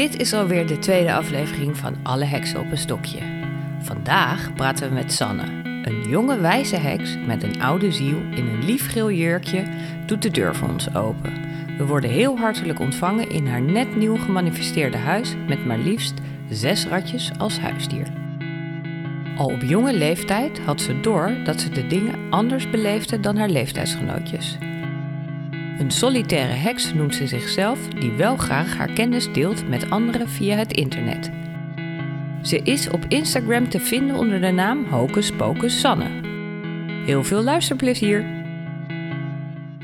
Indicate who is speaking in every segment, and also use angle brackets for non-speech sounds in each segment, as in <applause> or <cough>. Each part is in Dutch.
Speaker 1: Dit is alweer de tweede aflevering van Alle Heksen op een Stokje. Vandaag praten we met Sanne. Een jonge wijze heks met een oude ziel in een liefgeel jurkje doet de deur voor ons open. We worden heel hartelijk ontvangen in haar net nieuw gemanifesteerde huis met maar liefst zes ratjes als huisdier. Al op jonge leeftijd had ze door dat ze de dingen anders beleefde dan haar leeftijdsgenootjes. Een solitaire heks noemt ze zichzelf die wel graag haar kennis deelt met anderen via het internet. Ze is op Instagram te vinden onder de naam Hocus Pocus Sanne. Heel veel luisterplezier!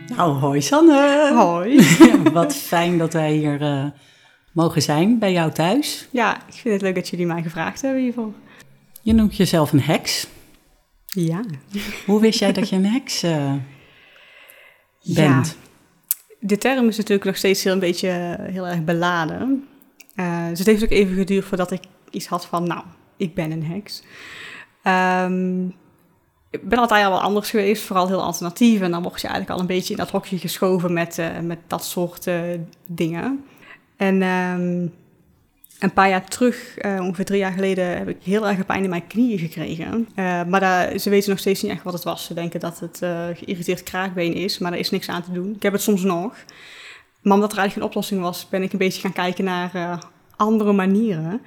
Speaker 2: Nou, hoi Sanne.
Speaker 3: Hoi. <laughs>
Speaker 2: Wat fijn dat wij hier uh, mogen zijn bij jou thuis.
Speaker 3: Ja, ik vind het leuk dat jullie mij gevraagd hebben hiervoor.
Speaker 2: Je noemt jezelf een heks.
Speaker 3: Ja.
Speaker 2: Hoe wist jij dat je een heks uh, bent?
Speaker 3: Ja. De term is natuurlijk nog steeds heel een beetje uh, heel erg beladen. dus het heeft ook even geduurd voordat ik iets had van, nou, ik ben een heks. Um, ik ben altijd al wel anders geweest, vooral heel alternatief. En dan word je eigenlijk al een beetje in dat hokje geschoven met, uh, met dat soort dingen. En um, een paar jaar terug, uh, ongeveer drie jaar geleden, heb ik heel erg pijn in mijn knieën gekregen. maar daar, ze weten nog steeds niet echt wat het was. Ze denken dat het geïrriteerd kraakbeen is, maar er is niks aan te doen. Ik heb het soms nog. Maar omdat er eigenlijk geen oplossing was, ben ik een beetje gaan kijken naar andere manieren.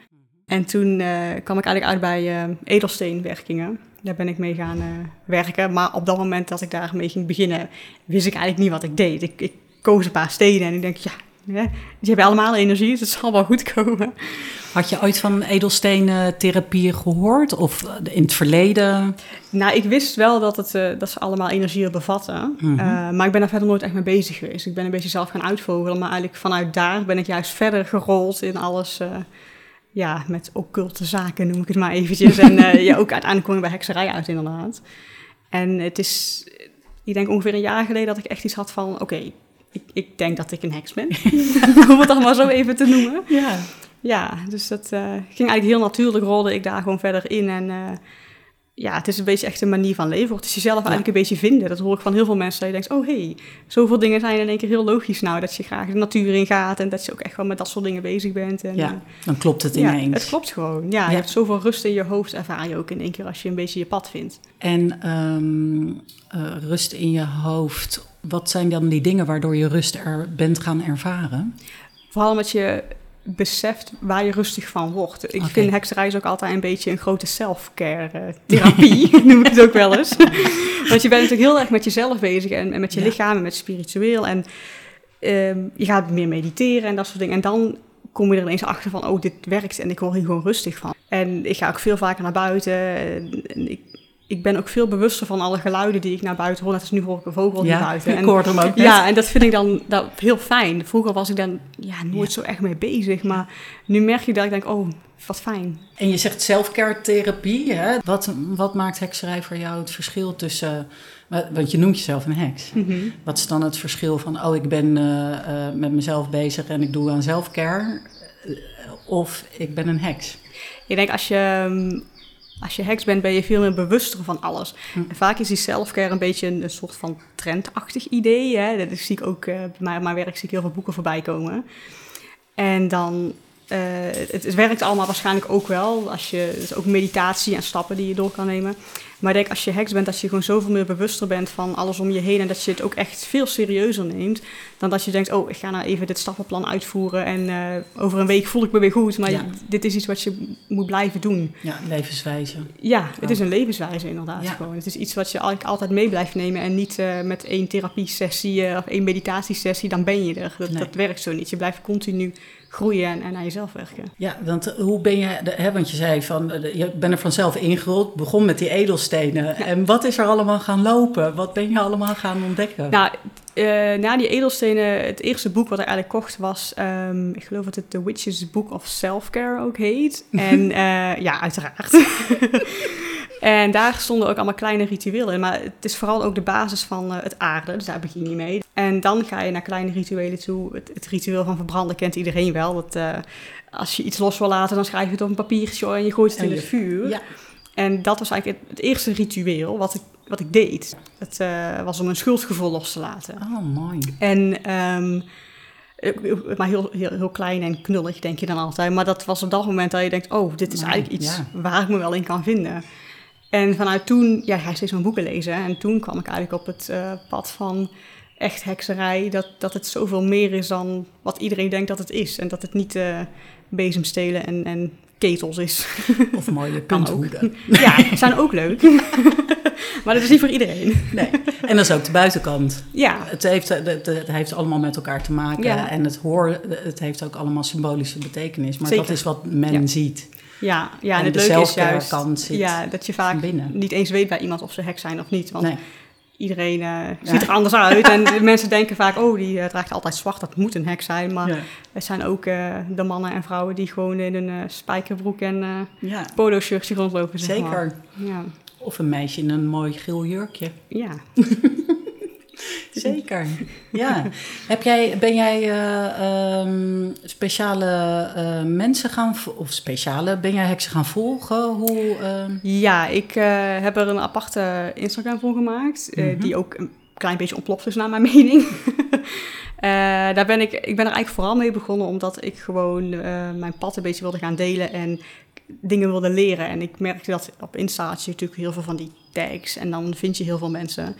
Speaker 3: En toen kwam ik eigenlijk uit bij edelsteenwerkingen. Daar ben ik mee gaan werken. Maar op dat moment dat ik daarmee ging beginnen, wist ik eigenlijk niet wat ik deed. Ik, ik koos een paar stenen en ik denk, ja, hè, die hebben allemaal energie, dus het zal wel goed komen.
Speaker 2: Had je ooit van edelstenen-therapieën gehoord of in het verleden?
Speaker 3: Nou, ik wist wel dat, het, uh, dat ze allemaal energie bevatten. Mm -hmm. uh, maar ik ben daar verder nooit echt mee bezig geweest. Ik ben een beetje zelf gaan uitvogelen. Maar eigenlijk vanuit daar ben ik juist verder gerold in alles ja, met occulte zaken noem ik het maar eventjes. En uh, <laughs> ja, ook uiteindelijk kom je bij hekserij uit inderdaad. En het is, ik denk ongeveer een jaar geleden dat ik echt iets had van, oké, okay, ik, ik denk dat ik een heks ben. <laughs> Om het dan maar zo even te noemen.
Speaker 2: Ja.
Speaker 3: Ja, dus dat uh, ging eigenlijk heel natuurlijk, rolde ik daar gewoon verder in en... Ja, het is een beetje echt een manier van leven. Het is jezelf eigenlijk een beetje vinden. Dat hoor ik van heel veel mensen. Dat je denkt, oh hé, hey, zoveel dingen zijn in één keer heel logisch nou. Dat je graag de natuur in gaat en dat je ook echt wel met dat soort dingen bezig bent. En,
Speaker 2: ja, dan klopt het ineens.
Speaker 3: Ja, het klopt gewoon. Ja, ja, je hebt zoveel rust in je hoofd, ervaar je ook in één keer als je een beetje je pad vindt.
Speaker 2: En um, uh, rust in je hoofd, wat zijn dan die dingen waardoor je rust er bent gaan ervaren?
Speaker 3: Vooral omdat je beseft waar je rustig van wordt. Ik okay. vind hekserij ook altijd een beetje een grote self-care <laughs> therapie, noem ik het ook wel eens. <laughs> Want je bent natuurlijk heel erg met jezelf bezig en, en met je ja. lichaam en met spiritueel. En um, je gaat meer mediteren en dat soort dingen. En dan kom je er ineens achter van, oh, dit werkt en ik word hier gewoon rustig van. En ik ga ook veel vaker naar buiten. En ik, ik ben ook veel bewuster van alle geluiden die ik naar buiten hoor. Net als nu hoor ik een vogel
Speaker 2: ja,
Speaker 3: naar buiten. <laughs>
Speaker 2: ik hoor hem ook net.
Speaker 3: Ja, en dat vind ik dan dat heel fijn. Vroeger was ik dan ja, nooit ja. zo echt mee bezig. Maar nu merk je dat ik denk, oh, wat fijn.
Speaker 2: En je zegt self-care therapie. Hè? Wat, wat maakt hekserij voor jou het verschil tussen... Want je noemt jezelf een heks.
Speaker 3: Mm -hmm.
Speaker 2: Wat is dan het verschil van... oh, ik ben uh, uh, met mezelf bezig en ik doe aan self-care... of ik ben een heks?
Speaker 3: Ik denk als je als je heks bent, ben je veel meer bewuster van alles. Hm. En vaak is die selfcare een beetje een, een soort van trendachtig idee. Hè? Dat zie ik ook uh, bij mijn, mijn werk zie ik heel veel boeken voorbij komen. En dan, uh, het, het, werkt allemaal waarschijnlijk ook wel. Als je, het is ook meditatie en stappen die je door kan nemen. Maar ik denk als je heks bent, dat je gewoon zoveel meer bewuster bent van alles om je heen. En dat je het ook echt veel serieuzer neemt. Dan dat je denkt, oh, ik ga nou even dit stappenplan uitvoeren. En uh, over een week voel ik me weer goed. Maar ja. dit is iets wat je moet blijven doen.
Speaker 2: Ja, levenswijze.
Speaker 3: Ja, het is een levenswijze inderdaad ja. gewoon. Het is iets wat je eigenlijk altijd mee blijft nemen. En niet uh, met één therapiesessie uh, of één meditatiesessie, dan ben je er. Dat, nee. dat werkt zo niet. Je blijft continu groeien en, en aan jezelf werken.
Speaker 2: Ja, want hoe ben je, hè, want je zei van, je bent er vanzelf ingerold, begon met die edelstenen. Ja. En wat is er allemaal gaan lopen? Wat ben je allemaal gaan ontdekken?
Speaker 3: Nou, uh, na die edelstenen, het eerste boek wat ik eigenlijk kocht was, um, ik geloof dat het The Witch's Book of Self-Care ook heet. En uh, <laughs> ja, uiteraard. <laughs> En daar stonden ook allemaal kleine rituelen in. Maar het is vooral ook de basis van uh, het aarde. Dus daar begin je mee. En dan ga je naar kleine rituelen toe. Het, het ritueel van verbranden kent iedereen wel. Dat, uh, als je iets los wil laten, dan schrijf je het op een papiertje en je gooit het en in het vuur.
Speaker 2: Ja.
Speaker 3: En dat was eigenlijk het, het, eerste ritueel wat ik, wat ik deed. Het uh, was om een schuldgevoel los te laten.
Speaker 2: Oh, mooi.
Speaker 3: En um, Eh, Maar heel, heel, heel klein en knullig, denk je dan altijd. Maar dat was op dat moment dat je denkt, oh, dit is eigenlijk iets
Speaker 2: ja.
Speaker 3: waar ik me wel in kan vinden. En vanuit toen, ja, ga ik steeds mijn boeken lezen. En toen kwam ik eigenlijk op het eh, pad van echt hekserij. Dat, dat het zoveel meer is dan wat iedereen denkt dat het is. En dat het niet eh bezemstelen en, en ketels is. <laughs>
Speaker 2: Of mooie punthoeden. <laughs>
Speaker 3: ja, zijn ook leuk. <laughs> maar dat is niet voor iedereen.
Speaker 2: Nee. En dat is ook de buitenkant.
Speaker 3: Ja,
Speaker 2: Het heeft, het, het- het heeft allemaal met elkaar te maken.
Speaker 3: Ja.
Speaker 2: En het, hoor, het heeft ook allemaal symbolische betekenis. Maar
Speaker 3: Zeker.
Speaker 2: dat is wat men
Speaker 3: Ja.
Speaker 2: ziet.
Speaker 3: Ja, ja en,
Speaker 2: En
Speaker 3: het leuke is juist
Speaker 2: kant zit
Speaker 3: ja, dat je vaak
Speaker 2: binnen.
Speaker 3: niet eens weet bij iemand of ze hek zijn of niet. Want
Speaker 2: Nee.
Speaker 3: iedereen eh, ziet er anders uit. En <laughs> de mensen denken vaak, oh, die eh, draagt altijd zwart, dat moet een hek zijn. Maar
Speaker 2: Ja.
Speaker 3: het zijn ook eh, de mannen en vrouwen die gewoon in een spijkerbroek en
Speaker 2: ja,
Speaker 3: polo shirtje rondlopen. Zeg maar.
Speaker 2: zeker.
Speaker 3: Ja.
Speaker 2: Of een meisje in een mooi geel jurkje.
Speaker 3: ja. <laughs> <laughs>
Speaker 2: Zeker. Ja. Heb jij, ben jij eh, ehm, speciale eh, mensen gaan, of speciale, ben jij heksen gaan volgen? Hoe, ehm,
Speaker 3: Ja, ik eh, heb er een aparte Instagram voor gemaakt,
Speaker 2: Mhm.
Speaker 3: die ook een klein beetje ontploft is naar mijn <laughs> mening. Daar ben ik, ik ben er eigenlijk vooral mee begonnen omdat ik gewoon mijn pad een beetje wilde gaan delen en dingen wilde leren. En ik merkte dat op Insta had je natuurlijk heel veel van die tags en dan vind je heel veel mensen.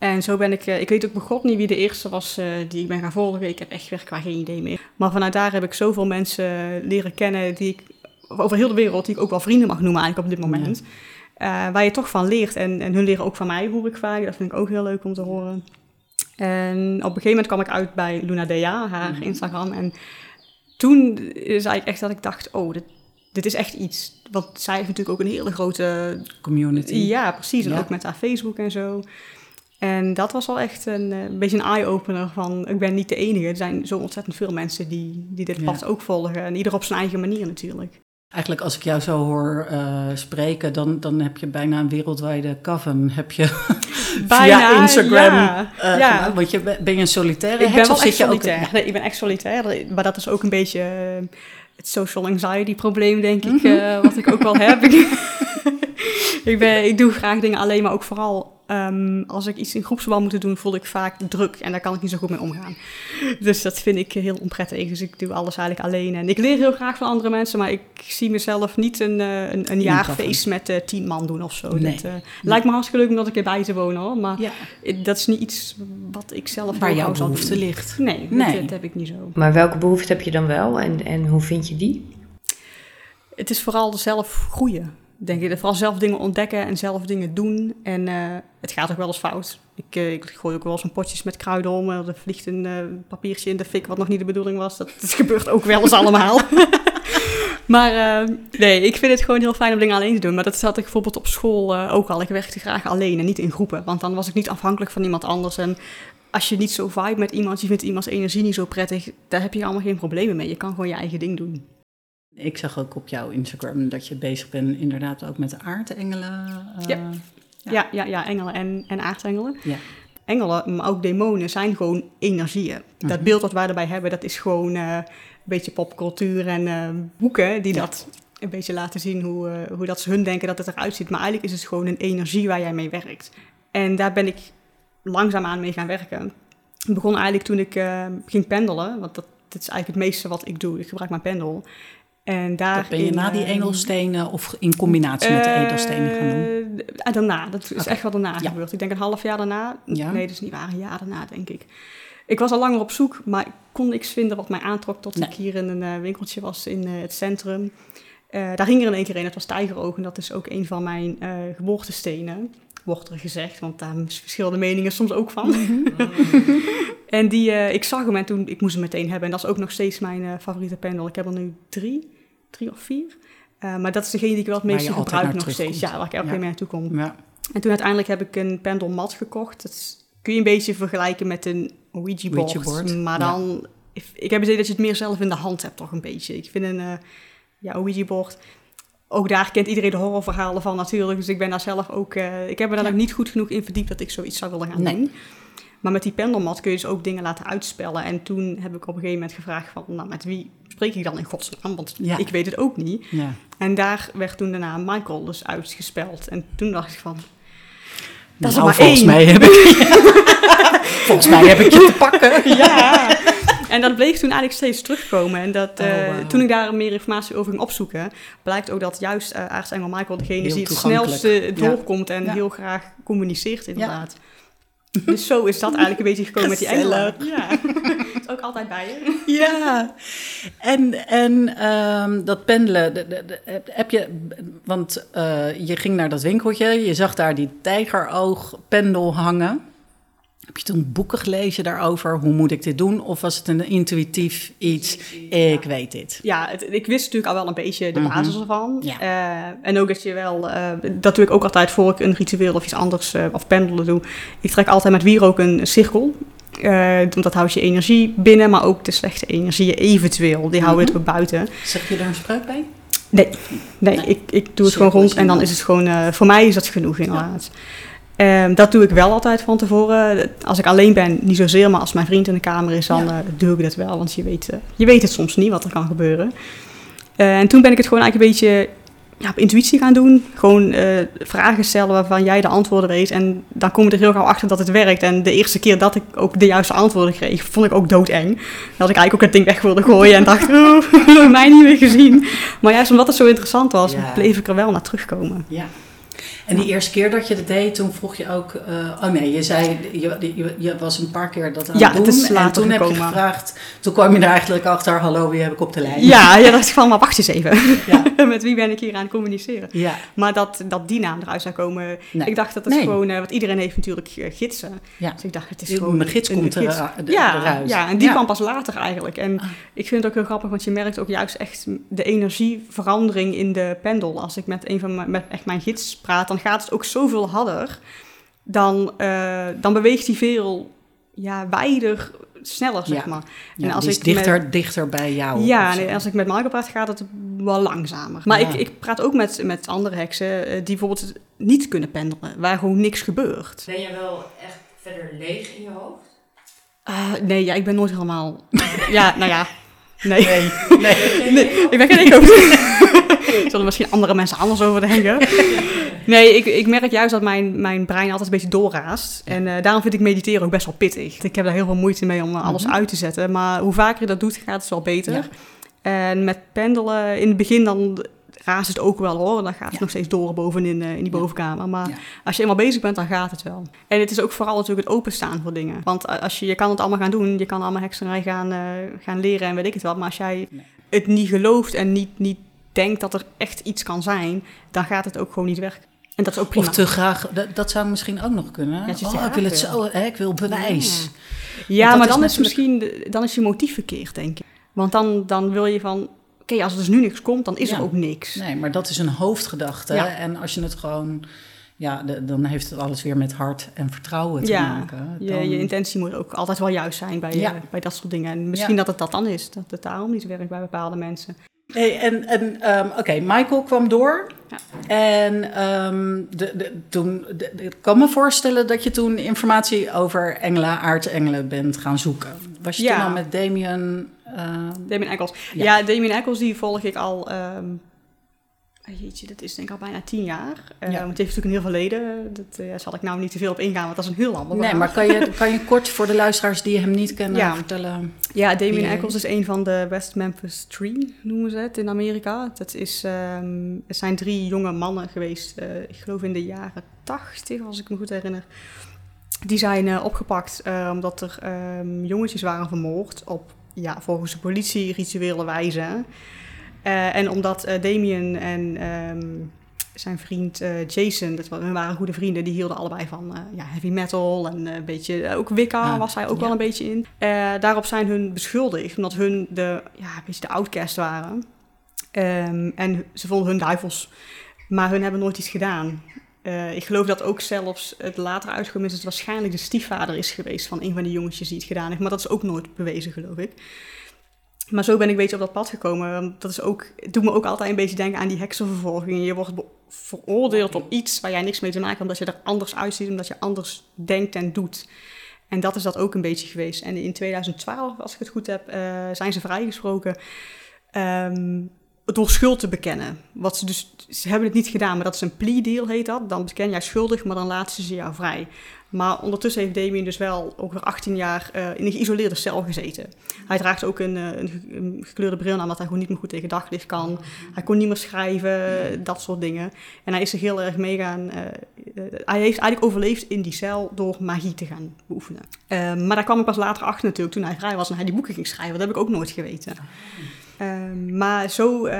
Speaker 3: En zo ben ik, eh, ik weet ook begot niet wie de eerste was eh, die ik ben gaan volgen. Ik heb echt werkelijk geen idee meer. Maar vanuit daar heb ik zoveel mensen leren kennen die ik over heel de wereld, die ik ook wel vrienden mag noemen eigenlijk op dit moment. Eh, waar je toch van leert. En, en hun leren ook van mij, hoor ik vaak. Dat vind ik ook heel leuk om te horen. En op een gegeven moment kwam ik uit bij Luna Dea, haar
Speaker 2: Mhm.
Speaker 3: Instagram. En toen is eigenlijk echt dat ik dacht, oh, dit, dit is echt iets. Want zij heeft natuurlijk ook een hele grote...
Speaker 2: community?
Speaker 3: Ja, precies. En
Speaker 2: Ja.
Speaker 3: ook met haar Facebook en zo. En dat was wel echt een, eh, een beetje een eye-opener van... ik ben niet de enige. Er zijn zo ontzettend veel mensen die, die dit
Speaker 2: Ja.
Speaker 3: pad ook volgen. En ieder op zijn eigen manier natuurlijk.
Speaker 2: Eigenlijk als ik jou zo hoor eh, spreken, dan, dan heb je bijna een wereldwijde coven. Heb je <laughs> via Instagram
Speaker 3: ja.
Speaker 2: eh,
Speaker 3: Ja.
Speaker 2: Want je, ben je een solitaire
Speaker 3: Ik ben
Speaker 2: heks
Speaker 3: wel
Speaker 2: of
Speaker 3: echt
Speaker 2: zit je ook...
Speaker 3: solitair. Nee, ik ben echt solitair. Maar dat is ook een beetje het social anxiety probleem, denk ik,
Speaker 2: Mhm.
Speaker 3: wat ik ook wel heb. <laughs> <laughs> ik, ben, ik doe graag dingen alleen, maar ook vooral ehm, als ik iets in groepsverband moet doen, voel ik vaak druk en daar kan ik niet zo goed mee omgaan. <laughs> Dus dat vind ik heel onprettig. Dus ik doe alles eigenlijk alleen. En ik leer heel graag van andere mensen, maar ik zie mezelf niet een, eh, een, een jaarfeest met eh, tien man doen of zo.
Speaker 2: Nee.
Speaker 3: Dat eh, lijkt me hartstikke leuk om dat een keer bij te wonen hoor. Maar
Speaker 2: Ja,
Speaker 3: dat is niet iets wat ik zelf
Speaker 2: waar jouw behoefte
Speaker 3: doen.
Speaker 2: ligt.
Speaker 3: Nee,
Speaker 2: Nee.
Speaker 3: Dat, dat heb ik niet zo.
Speaker 1: Maar welke behoefte heb je dan wel en, en hoe vind je die?
Speaker 3: Het is vooral zelf groeien, denk ik. Vooral zelf dingen ontdekken en zelf dingen doen. En eh, het gaat ook wel eens fout. Ik, eh, ik gooi ook wel eens een potjes met kruiden om. Er vliegt een eh, papiertje in de fik wat nog niet de bedoeling was. Dat, dat gebeurt ook wel eens allemaal. <laughs> maar eh, nee, ik vind het gewoon heel fijn om dingen alleen te doen. Maar dat had ik bijvoorbeeld op school eh, ook al. Ik werkte graag alleen en niet in groepen. Want dan was ik niet afhankelijk van iemand anders. En als je niet zo vibe met iemand, je vindt iemands energie niet zo prettig, daar heb je allemaal geen problemen mee. Je kan gewoon je eigen ding doen.
Speaker 2: Ik zag ook op jouw Instagram dat je bezig bent inderdaad ook met de aardengelen. eh,
Speaker 3: Ja.
Speaker 2: Ja.
Speaker 3: Ja, ja, ja, engelen en, en aardengelen.
Speaker 2: Ja.
Speaker 3: Engelen, maar ook demonen, zijn gewoon energieën. Dat
Speaker 2: Mhm.
Speaker 3: beeld dat wij erbij hebben, dat is gewoon eh, een beetje popcultuur en eh, boeken die
Speaker 2: Ja.
Speaker 3: dat een beetje laten zien hoe, hoe dat ze hun denken dat het eruit ziet. Maar eigenlijk is het gewoon een energie waar jij mee werkt. En daar ben ik langzaamaan mee gaan werken. Het begon eigenlijk toen ik ging pendelen, want dat, dat is eigenlijk het meeste wat ik doe. Ik gebruik mijn pendel. En daar
Speaker 2: Dat ben je na die
Speaker 3: eh,
Speaker 2: edelstenen of in combinatie met de edelstenen gaan doen?
Speaker 3: eh, daarna, dat is echt wel daarna
Speaker 2: Ja.
Speaker 3: gebeurd. Ik denk een half jaar daarna.
Speaker 2: Ja.
Speaker 3: Nee, dat is niet waar, een jaar daarna denk ik. Ik was al langer op zoek, maar ik kon niks vinden wat mij aantrok tot
Speaker 2: Nee.
Speaker 3: ik hier in een eh, winkeltje was in eh, het centrum. Eh, daar ging er in één keer een, het was tijgeroog en dat is ook een van mijn eh, geboortestenen, wordt er gezegd, want daar verschillen de meningen soms ook van. <laughs> en die, eh, ik zag hem en toen, ik moest hem meteen hebben en dat is ook nog steeds mijn eh, favoriete pendel. Ik heb er nu drie, drie of vier. Eh, maar dat is degene die ik wel het meeste gebruik nog steeds. Ja, waar ik elke keer mee naartoe kom.
Speaker 2: Ja.
Speaker 3: En toen uiteindelijk heb ik een pendelmat gekocht. Dat is- kun je een beetje vergelijken met een Ouija-board.
Speaker 2: Ouija-board,
Speaker 3: maar dan... Ik, ik heb het idee dat je het meer zelf in de hand hebt, toch een beetje. Ik vind een ja, Ouija-board... Ook daar kent iedereen de horrorverhalen van natuurlijk. Dus ik ben daar zelf ook... ik heb me daar
Speaker 2: Ja.
Speaker 3: nog niet goed genoeg in verdiept dat ik zoiets zou willen gaan
Speaker 2: Nee.
Speaker 3: doen. Maar met die pendelmat kun je dus ook dingen laten uitspellen. En toen heb ik op een gegeven moment gevraagd van... Nou, met wie spreek ik dan in godsnaam? Want
Speaker 2: Ja.
Speaker 3: ik weet het ook niet.
Speaker 2: ja.
Speaker 3: En daar werd toen daarna Michael dus uitgespeld. En toen dacht ik van... Dat is
Speaker 2: Nou,
Speaker 3: maar
Speaker 2: volgens
Speaker 3: één.
Speaker 2: mij heb ik <laughs> volgens mij heb ik je te pakken. <laughs>
Speaker 3: Ja. En dat bleef toen eigenlijk steeds terugkomen. En dat,
Speaker 2: Oh,
Speaker 3: eh, toen ik daar meer informatie over ging opzoeken, blijkt ook dat juist uh, aartsengel Michael degene is die het snelste doorkomt en
Speaker 2: Ja.
Speaker 3: heel graag communiceert inderdaad. Dus zo is dat eigenlijk een beetje gekomen met die engelen. Ja, <laughs> is ook altijd bij je.
Speaker 2: Ja, en, en ehm, dat pendelen, de- de- de- heb je, want eh, je ging naar dat winkeltje, je zag daar die tijgeroog-pendel hangen. Heb je toen boeken gelezen daarover? Hoe moet ik dit doen? Of was het een intuïtief iets? Ik weet dit.
Speaker 3: Ja, het- ik wist natuurlijk al wel een beetje de
Speaker 2: Mhm.
Speaker 3: basis ervan.
Speaker 2: Ja.
Speaker 3: Eh, en ook dat je wel, eh, dat doe ik ook altijd voor ik een ritueel of iets anders eh, of pendelen doe. Ik trek altijd met wierook een cirkel. Eh, want dat houdt je energie binnen, maar ook de slechte energieën eventueel. Die houden
Speaker 2: Mhm.
Speaker 3: het ook buiten.
Speaker 2: Zeg je er een spreuk bij?
Speaker 3: Nee, nee,
Speaker 2: Nee.
Speaker 3: Ik, ik doe het
Speaker 2: Cirkel
Speaker 3: gewoon rond en dan is het gewoon, voor mij is dat genoeg inderdaad. Ehm, dat doe ik wel altijd van tevoren. Als ik alleen ben, niet zozeer, maar als mijn vriend in de kamer is, dan
Speaker 2: Ja.
Speaker 3: eh, doe ik dat wel. Want je weet, eh, je weet het soms niet wat er kan gebeuren. Eh, en toen ben ik het gewoon eigenlijk een beetje ja, op intuïtie gaan doen. Gewoon vragen stellen waarvan jij de antwoorden weet. En dan kom je er heel gauw achter dat het werkt. En de eerste keer dat ik ook de juiste antwoorden kreeg, vond ik ook doodeng. Dat ik eigenlijk ook het ding weg wilde gooien en dacht, <laughs> oeh, <laughs> mij niet meer gezien. Maar juist omdat het zo interessant was,
Speaker 2: Ja.
Speaker 3: bleef ik er wel naar terugkomen.
Speaker 2: Ja. En die eerste keer dat je dat deed, toen vroeg je ook... eh, oh nee, je zei, je, je, je was een paar keer dat aan
Speaker 3: Ja,
Speaker 2: het doen.
Speaker 3: is
Speaker 2: en toen heb je gevraagd... Toen kwam je er eigenlijk achter, hallo, wie heb ik op de lijn?
Speaker 3: Ja, ja, dacht ik van, maar wacht eens even.
Speaker 2: Ja. <laughs>
Speaker 3: Met wie ben ik hier aan het communiceren?
Speaker 2: Ja.
Speaker 3: Maar dat, dat die naam eruit zou komen,
Speaker 2: Nee.
Speaker 3: ik dacht dat het
Speaker 2: Nee.
Speaker 3: gewoon, eh, want iedereen heeft natuurlijk eh, gidsen.
Speaker 2: Ja.
Speaker 3: Dus ik dacht, het is gewoon
Speaker 2: mijn gids
Speaker 3: een
Speaker 2: komt er- de-
Speaker 3: ja,
Speaker 2: eruit.
Speaker 3: Ja, en die kwam pas later eigenlijk. En
Speaker 2: Ah.
Speaker 3: ik vind het ook heel grappig, want je merkt ook juist echt de energieverandering in de pendel. Als ik met een van mijn, met echt mijn gids praat, dan gaat het ook zoveel harder. Dan, eh, dan beweegt hij veel ja, wijder, sneller, zeg
Speaker 2: Ja.
Speaker 3: maar.
Speaker 2: Ja,
Speaker 3: en als
Speaker 2: die is
Speaker 3: ik
Speaker 2: dichter, dichter bij jou.
Speaker 3: ja, nee, als ik met Michael praat, gaat het wel langzamer. Maar
Speaker 2: Ja.
Speaker 3: ik, ik praat ook met, met andere heksen eh, die bijvoorbeeld niet kunnen pendelen, waar gewoon niks gebeurt.
Speaker 1: Ben je wel echt verder leeg in je hoofd?
Speaker 3: Ah, nee, ja, ik ben nooit helemaal... <laughs> ja, nou ja, nee.
Speaker 2: Nee, <laughs> nee.
Speaker 3: nee ik ben geen eekhoofd. <laughs> Zullen misschien andere mensen anders over denken. Nee, ik, ik merk juist dat mijn, mijn brein altijd een beetje doorraast. En eh, daarom vind ik mediteren ook best wel pittig. Ik heb daar heel veel moeite mee om eh, alles
Speaker 2: Mhm.
Speaker 3: uit te zetten. Maar hoe vaker je dat doet, gaat het wel beter.
Speaker 2: Ja.
Speaker 3: En met pendelen, in het begin dan raast het ook wel hoor. Dan gaat het
Speaker 2: Ja.
Speaker 3: nog steeds door bovenin eh, in die bovenkamer. Maar
Speaker 2: Ja.
Speaker 3: als je eenmaal bezig bent, dan gaat het wel. En het is ook vooral natuurlijk het openstaan voor dingen. Want als je, je kan het allemaal gaan doen. Je kan allemaal hekserij gaan, gaan leren en weet ik het wat. Maar als jij
Speaker 2: Nee.
Speaker 3: het niet gelooft en niet, niet denkt dat er echt iets kan zijn... dan gaat het ook gewoon niet werken. En dat is ook prima.
Speaker 2: Of te graag, dat, dat zou misschien ook nog kunnen.
Speaker 3: je
Speaker 2: oh, ik wil het zo, hè, ik wil bewijs.
Speaker 3: Ja, maar
Speaker 2: is
Speaker 3: dan is, misschien de- dan is je motief verkeerd, denk ik. Want dan, dan wil je van... Oké, als er dus nu niks komt, dan is
Speaker 2: Ja.
Speaker 3: er ook niks.
Speaker 2: Nee, maar dat is een hoofdgedachte.
Speaker 3: Ja.
Speaker 2: En als je het gewoon... Ja, de- dan heeft het alles weer met hart en vertrouwen te
Speaker 3: Ja,
Speaker 2: maken.
Speaker 3: Je,
Speaker 2: Dan-
Speaker 3: je intentie moet ook altijd wel juist zijn bij,
Speaker 2: Ja.
Speaker 3: eh, bij dat soort dingen. En misschien
Speaker 2: Ja.
Speaker 3: dat het dat dan is. Dat het daarom niet werkt bij bepaalde mensen.
Speaker 2: Hey, en en ehm, oké, Michael kwam door.
Speaker 3: Ja.
Speaker 2: En ehm, de, de, toen, de- ik kan me voorstellen dat je toen informatie over engelen, aartsengelen bent gaan zoeken. Was je
Speaker 3: Ja.
Speaker 2: toen al met Damien... eh,
Speaker 3: Damien Eccles.
Speaker 2: Ja.
Speaker 3: Ja, Damien Eccles die volg ik al... ehm, jeetje, dat is denk ik al bijna tien jaar. Eh,
Speaker 2: Ja.
Speaker 3: het heeft natuurlijk een heel verleden. Dat eh, zal ik nou niet te veel op ingaan, want dat is een heel ander
Speaker 2: nee, maar kan je, kan je kort voor de luistraars die hem niet kennen
Speaker 3: Ja.
Speaker 2: vertellen?
Speaker 3: Ja, Damien. Eccles is een van de West Memphis Three, noemen ze het in Amerika. Dat is, ehm het zijn drie jonge mannen geweest, eh, ik geloof in de jaren tachtig, als ik me goed herinner. Die zijn opgepakt omdat er ehm, jongetjes waren vermoord op, ja, volgens de politie, rituele wijze. Eh, en omdat eh, Damien en ehm, zijn vriend eh, Jason, dat wa- hun waren goede vrienden, die hielden allebei van ja, heavy metal en een beetje, ook Wicca
Speaker 2: Ah,
Speaker 3: was hij ook
Speaker 2: ja.
Speaker 3: wel een beetje in. Daarop zijn hun beschuldigd, omdat hun de, ja, een beetje de outcast waren. Ehm, en ze vonden hun duivels, maar hun hebben nooit iets gedaan. Ik geloof dat ook zelfs het later uitgekomen is dat het waarschijnlijk de stiefvader is geweest van een van die jongetjes die het gedaan heeft. Maar dat is ook nooit bewezen, geloof ik. Maar zo ben ik een beetje op dat pad gekomen. Dat is ook, het doet me ook altijd een beetje denken aan die heksenvervolging. Je wordt veroordeeld op iets waar jij niks mee te maken hebt, omdat je er anders uitziet, omdat je anders denkt en doet. En dat is dat ook een beetje geweest. En in 2012, als ik het goed heb, eh, zijn ze vrijgesproken. Ehm, door schuld te bekennen. Wat ze dus, ze hebben het niet gedaan, maar dat is een plea deal heet dat. Dan beken jij schuldig, maar dan laten ze jou vrij. Maar ondertussen heeft Damien dus wel over 18 jaar uh, in een geïsoleerde cel gezeten. Hij draagt ook een, een, gekleurde bril aan, omdat hij gewoon niet meer goed tegen daglicht kan. Hij kon niet meer schrijven, dat soort dingen. En hij is zich heel erg meegaan. Uh, hij heeft eigenlijk overleefd in die cel door magie te gaan beoefenen. maar daar kwam ik pas later achter natuurlijk, toen hij vrij was en hij die boeken ging schrijven. Dat heb ik ook nooit geweten. Ehm, maar zo uh,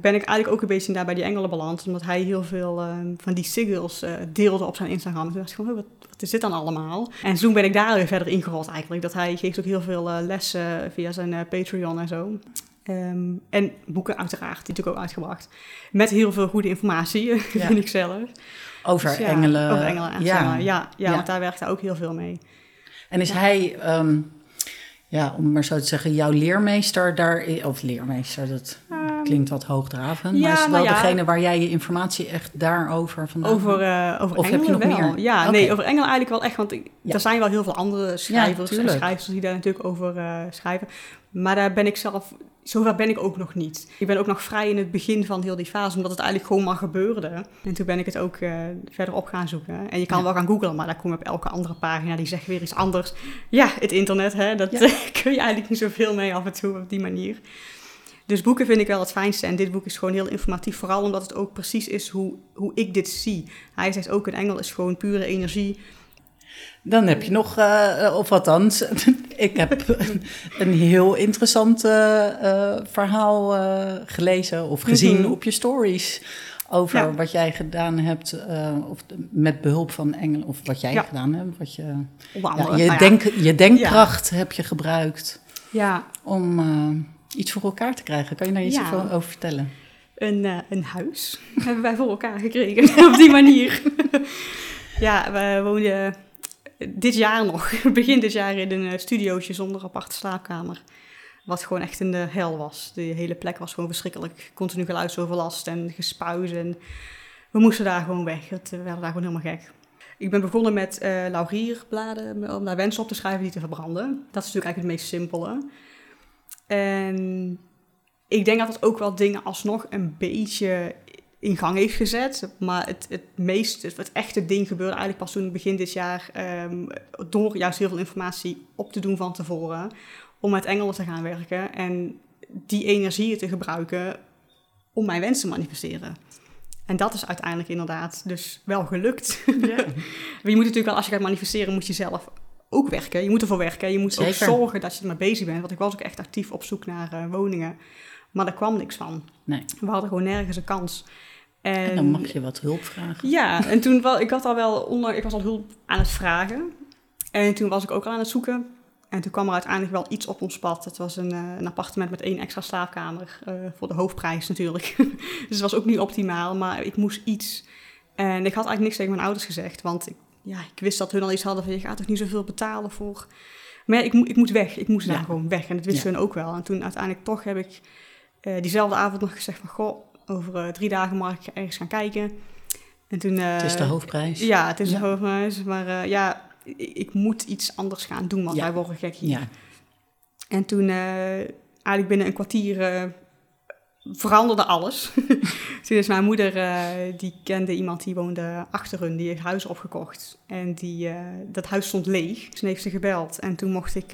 Speaker 3: ben ik eigenlijk ook een beetje daar bij die engelen beland. Omdat hij heel veel uh, van die sigils uh, deelde op zijn Instagram. Toen dacht ik gewoon, wat, wat, is dit dan allemaal? En toen ben ik daar weer verder ingerold eigenlijk. Dat hij geeft ook heel veel lessen via zijn Patreon en zo. Um, en boeken uiteraard, die natuurlijk ook uitgebracht. Met heel veel goede informatie, <laughs> ja. vind ik zelf.
Speaker 2: Over dus ja, engelen.
Speaker 3: Over engelen en ja. ja. Ja, ja, want daar werkt hij ook heel veel mee.
Speaker 2: En is hij... Um ja, om maar zo te zeggen, jouw leermeester daar, of leermeester, dat um, klinkt wat hoogdravend, ja, maar is wel nou ja, degene waar jij je informatie echt daarover vandaan
Speaker 3: Over, uh, over of heb je nog wel. meer? Ja, okay. nee, over Engelen eigenlijk wel echt, want ik, ja. er zijn wel heel veel andere schrijvers en schrijvers die daar natuurlijk over uh, schrijven. Maar daar ben ik zelf, zover ben ik ook nog niet. Ik ben ook nog vrij in het begin van heel die fase, omdat het eigenlijk gewoon maar gebeurde. En toen ben ik het ook uh, verder op gaan zoeken. En je kan ja. wel gaan googlen, maar daar kom je op elke andere pagina, die zegt weer iets anders. Ja, het internet, hè, dat ja. <laughs> kun je eigenlijk niet zoveel mee af en toe op die manier. Dus boeken vind ik wel het fijnste. En dit boek is gewoon heel informatief. Vooral omdat het ook precies is hoe, hoe ik dit zie. Hij zegt ook, een engel is gewoon pure energie.
Speaker 2: Dan heb je nog, uh, of althans, <laughs> ik heb een heel interessant uh, verhaal gelezen of gezien mm-hmm. op je stories. Over ja. wat jij gedaan hebt, of met behulp van engelen, of wat jij ja. gedaan hebt. Wat je, ja, je, nou denk, je denkkracht heb je gebruikt
Speaker 3: ja.
Speaker 2: om iets voor elkaar te krijgen. Kan je daar iets over vertellen?
Speaker 3: Een, een huis <laughs> hebben wij voor elkaar gekregen <laughs> op die manier. ja, we woonden dit jaar nog, <laughs> begin dit jaar in een studiootje zonder aparte slaapkamer. Wat gewoon echt in de hel was. De hele plek was gewoon verschrikkelijk. Continu geluidsoverlast en gespuis. En we moesten daar gewoon weg. Het, we werden daar gewoon helemaal gek. Ik ben begonnen met uh, laurierbladen om daar wensen op te schrijven die te verbranden. Dat is natuurlijk eigenlijk het meest simpele. En ik denk dat het ook wel dingen alsnog een beetje in gang heeft gezet. Maar het, het meest, het, echte ding gebeurde eigenlijk pas toen begin dit jaar. Um, door juist heel veel informatie op te doen van tevoren. Om met engelen te gaan werken. En die energieën te gebruiken om mijn wensen te manifesteren. En dat is uiteindelijk inderdaad dus wel gelukt. <laughs> Je moet natuurlijk wel, als je gaat manifesteren, moet je zelf ook werken. Je moet ervoor werken. Je moet Zeker. ook zorgen dat je ermee bezig bent. Want ik was ook echt actief op zoek naar uh, woningen. Maar daar kwam niks van.
Speaker 2: Nee.
Speaker 3: We hadden gewoon nergens een kans.
Speaker 2: En, en, dan mag je wat hulp vragen.
Speaker 3: Ja, en toen was ik had al wel ik was al hulp aan het vragen. En toen was ik ook al aan het zoeken. En toen kwam er uiteindelijk wel iets op ons pad. Het was een, uh, een appartement met één extra slaapkamer. Uh, voor de hoofdprijs natuurlijk. <laughs> dus het was ook niet optimaal, maar ik moest iets. En ik had eigenlijk niks tegen mijn ouders gezegd. Want ik, ja, ik wist dat hun al iets hadden van... je gaat toch niet zoveel betalen voor... Maar ik, ik moet weg. Ik moest ja. daar gewoon weg. En dat wisten ja. hun ook wel. En toen uiteindelijk toch heb ik uh, diezelfde avond nog gezegd van... goh, over uh, drie dagen mag ik ergens gaan kijken. En toen, uh,
Speaker 2: het is de hoofdprijs.
Speaker 3: Ja, het is ja. de hoofdprijs. Maar ja, ik, ik, moet iets anders gaan doen, want ja. wij worden gek hier. Ja. En toen, eigenlijk binnen een kwartier, veranderde alles. <laughs> toen is mijn moeder, die kende iemand die woonde achter hun, die heeft huis opgekocht. En die, dat huis stond leeg. Dus heeft ze gebeld. En toen mocht ik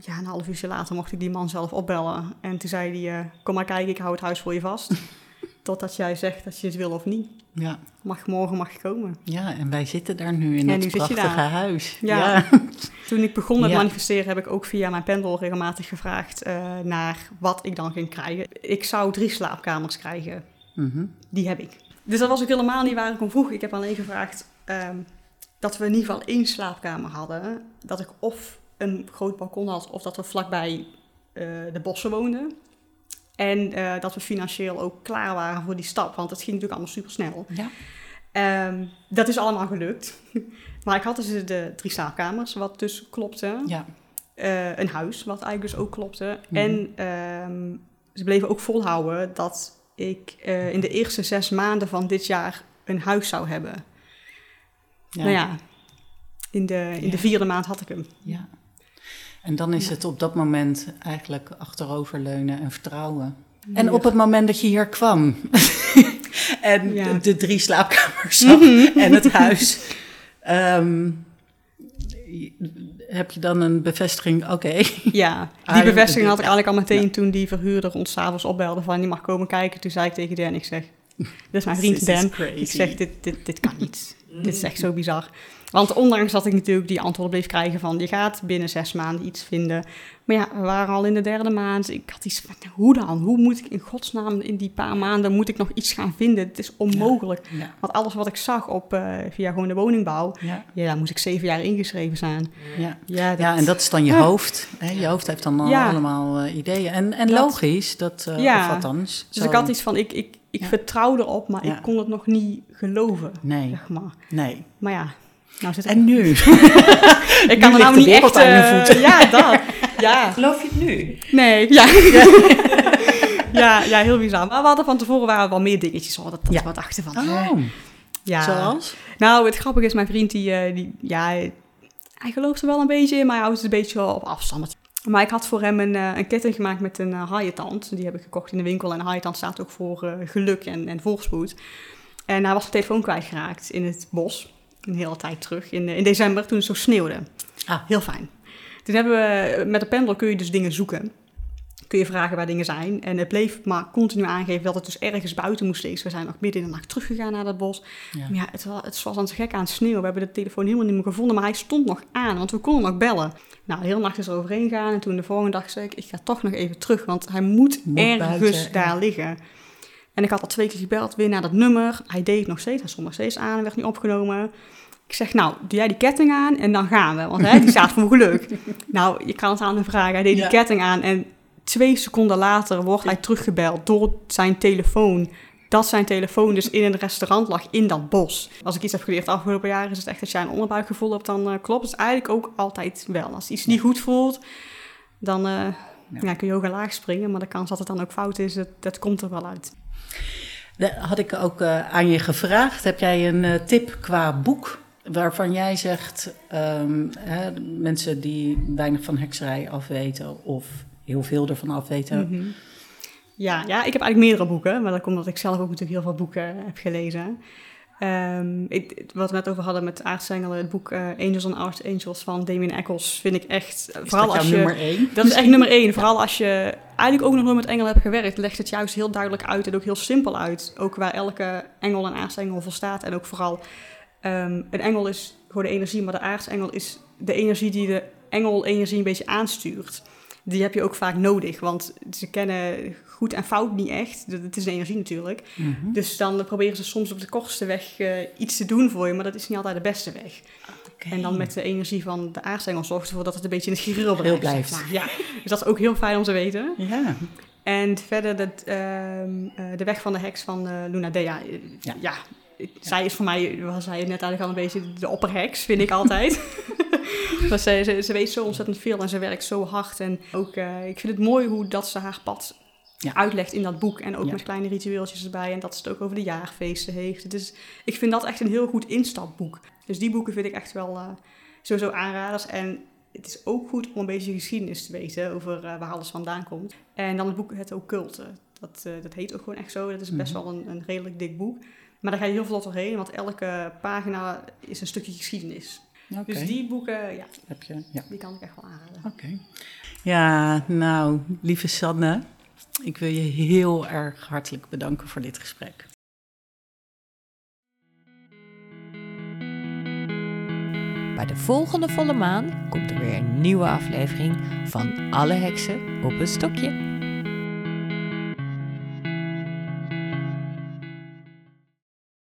Speaker 3: ja, een half uurtje later mocht ik die man zelf opbellen. En toen zei hij, uh, kom maar kijken, ik hou het huis voor je vast. <laughs> Totdat jij zegt dat je het wil of niet.
Speaker 2: Ja.
Speaker 3: Mag morgen mag je komen.
Speaker 2: Ja, en wij zitten daar nu in het prachtige huis.
Speaker 3: Ja. ja. <laughs> Toen ik begon met ja. manifesteren heb ik ook via mijn pendel regelmatig gevraagd uh, naar wat ik dan ging krijgen. Ik zou drie slaapkamers krijgen.
Speaker 2: Mm -hmm.
Speaker 3: Die heb ik. Dus dat was ook helemaal niet waar ik om vroeg. Ik heb alleen gevraagd um, dat we in ieder geval één slaapkamer hadden. Dat ik of een groot balkon had of dat we vlakbij uh, de bossen woonden. En uh, dat we financieel ook klaar waren voor die stap, want het ging natuurlijk allemaal super snel.
Speaker 2: Ja.
Speaker 3: Um, dat is allemaal gelukt. <laughs> maar ik had dus de drie slaapkamers, wat dus klopte.
Speaker 2: Ja.
Speaker 3: Uh, een huis, wat eigenlijk dus ook klopte. Mm. En um, ze bleven ook volhouden dat ik uh, in de eerste zes maanden van dit jaar een huis zou hebben. Ja. Nou ja, in de, in de vierde maand had ik hem.
Speaker 2: Ja. En dan is ja. het op dat moment eigenlijk achteroverleunen en vertrouwen. En op het moment dat je hier kwam <laughs> en
Speaker 3: Ja.
Speaker 2: de, drie slaapkamers zag en het huis, ehm, heb je dan een bevestiging? Oké,
Speaker 3: Ja, <laughs> die bevestiging had ik eigenlijk al meteen toen die verhuurder ons s'avonds opbelde van die mag komen kijken. Toen zei ik tegen Dan, ik zeg, dit is mijn vriend <laughs> Dan. Ik zeg, dit, dit, dit kan niet. Dit is echt zo bizar. Want ondanks dat ik natuurlijk die antwoorden bleef krijgen van... je gaat binnen zes maanden iets vinden. Maar ja, we waren al in de derde maand. Ik had iets van, hoe dan? Hoe moet ik in godsnaam in die paar maanden... moet ik nog iets gaan vinden? Het is onmogelijk.
Speaker 2: Ja,
Speaker 3: Want alles wat ik zag op, eh, via gewoon de woningbouw...
Speaker 2: ja,
Speaker 3: ja, daar moest ik zeven jaar ingeschreven zijn.
Speaker 2: ja.
Speaker 3: Ja, dat,
Speaker 2: ja, en dat is dan je hoofd. Hè? Je hoofd heeft dan allemaal eh, ideeën. En, en
Speaker 3: Dat-
Speaker 2: logisch, dat, of althans.
Speaker 3: Dus ik had iets van, ik, ik, ik vertrouw erop, maar ik kon het nog niet geloven,
Speaker 2: Nee,
Speaker 3: zeg maar.
Speaker 2: nee.
Speaker 3: Maar ja, nou zit ik...
Speaker 2: En nu? <laughs>
Speaker 3: ik kan er nou
Speaker 2: de
Speaker 3: niet echt...
Speaker 2: aan je
Speaker 3: eh,
Speaker 2: voeten.
Speaker 3: ja, dat. Ja, <laughs>
Speaker 1: Geloof je het nu?
Speaker 3: nee, ja. <laughs> ja, ja, heel bizar. Maar we hadden van tevoren waren wel meer dingetjes, hoor, dat, dat
Speaker 2: Ja.
Speaker 3: we dachten van...
Speaker 2: Oh,
Speaker 3: ja.
Speaker 2: zoals?
Speaker 3: Nou, het grappige is, mijn vriend, die, eh, die, ja, hij gelooft er wel een beetje in, maar hij houdt het een beetje wel op afstand. Maar ik had voor hem een, eh, een ketting gemaakt met een uh, haaientand. Die heb ik gekocht in de winkel. En een haaientand staat ook voor geluk en, en voorspoed. En hij was zijn telefoon kwijtgeraakt in het bos. Een hele tijd terug, in, eh, in december, toen het zo sneeuwde.
Speaker 2: Ah.
Speaker 3: Heel fijn. Toen hebben we, met de pendel kun je dus dingen zoeken. Kun je vragen waar dingen zijn. En het bleef maar continu aangeven dat het dus ergens buiten moest liggen. We zijn nog midden in de nacht teruggegaan naar dat bos.
Speaker 2: Ja.
Speaker 3: Maar ja, het, het was aan gek aan het sneeuw. We hebben de telefoon helemaal niet meer gevonden, maar hij stond nog aan, want we konden nog bellen. Nou, de hele nacht is er overheen gegaan en toen de volgende dag zei ik, ik ga toch nog even terug, want hij moet,
Speaker 2: Moet
Speaker 3: ergens
Speaker 2: buiten,
Speaker 3: daar
Speaker 2: ja.
Speaker 3: liggen. En ik had al twee keer gebeld, weer naar dat nummer. Hij deed het nog steeds, hij stond nog steeds aan en werd niet opgenomen. Ik zeg, nou, doe jij die ketting aan en dan gaan we, want hè, die staat voor geluk. <laughs> nou, je kan het aan hem vragen. Hij deed
Speaker 2: Ja.
Speaker 3: die ketting aan en twee seconden later wordt hij teruggebeld door zijn telefoon dat zijn telefoon dus in een restaurant lag in dat bos. Als ik iets heb geleerd de afgelopen jaren, is het echt dat jij een onderbuikgevoel hebt, dan eh, klopt het eigenlijk ook altijd wel. Als iets niet goed voelt, dan eh, ja. kun je en laag springen, maar de kans dat het dan ook fout is, dat, dat komt er wel uit.
Speaker 2: Had ik ook eh, aan je gevraagd. Heb jij een eh, tip qua boek waarvan jij zegt... ehm, hè, mensen die weinig van hekserij afweten of heel veel ervan afweten...
Speaker 3: Mhm. Ja, ja, ik heb eigenlijk meerdere boeken, maar dat komt omdat ik zelf ook natuurlijk heel veel boeken heb gelezen. Ehm, ik, wat we net over hadden met aartsengelen, het boek eh, Angels on Archangels van Damien Eccles, vind ik echt...
Speaker 2: Is
Speaker 3: vooral
Speaker 2: dat
Speaker 3: als je,
Speaker 2: nummer één?
Speaker 3: Dat is echt nummer één. Vooral als je eigenlijk ook nog nooit met engelen hebt gewerkt, legt het juist heel duidelijk uit en ook heel simpel uit. Ook waar elke engel en aartsengel voor staat. En ook vooral, ehm, een engel is gewoon de energie, maar de aartsengel is de energie die de engel-energie een beetje aanstuurt. Die heb je ook vaak nodig, want ze kennen goed en fout niet echt. Het is een energie natuurlijk.
Speaker 2: Mhm.
Speaker 3: Dus dan proberen ze soms op de kortste weg eh, iets te doen voor je, maar dat is niet altijd de beste weg. En dan met de energie van de aartsengel zorgt ervoor dat het een beetje in het gereel blijft.
Speaker 2: blijft.
Speaker 3: zeg maar. Ja, dus dat is ook heel fijn om te weten.
Speaker 2: Ja,
Speaker 3: En verder dat, ehm, eh, de weg van de heks van eh, Luna Dea.
Speaker 2: Ja.
Speaker 3: Ja. zij is voor mij, was zij net eigenlijk al een beetje de opperheks, vind ik altijd. <laughs> <laughs> Ze, ze, ze weet zo ontzettend veel en ze werkt zo hard. En ook, eh, ik vind het mooi hoe dat ze haar pad
Speaker 2: Ja.
Speaker 3: uitlegt in dat boek. En ook
Speaker 2: Ja.
Speaker 3: met kleine ritueeltjes erbij. En dat ze het ook over de jaarfeesten heeft. Dus ik vind dat echt een heel goed instapboek. Dus die boeken vind ik echt wel eh, sowieso aanraders. En het is ook goed om een beetje geschiedenis te weten over eh, waar alles vandaan komt. En dan het boek Het Occulte. Dat, dat heet ook gewoon echt zo. Dat is best
Speaker 2: Mhm.
Speaker 3: wel een, een redelijk dik boek. Maar daar ga je heel veel doorheen, want elke pagina is een stukje geschiedenis. Dus die boeken, ja,
Speaker 2: Heb je, ja.
Speaker 3: die kan ik echt wel aanraden.
Speaker 2: Oké. Ja, nou, lieve Sanne, ik wil je heel erg hartelijk bedanken voor dit gesprek.
Speaker 1: Bij de volgende volle maan komt er weer een nieuwe aflevering van Alle Heksen op een stokje.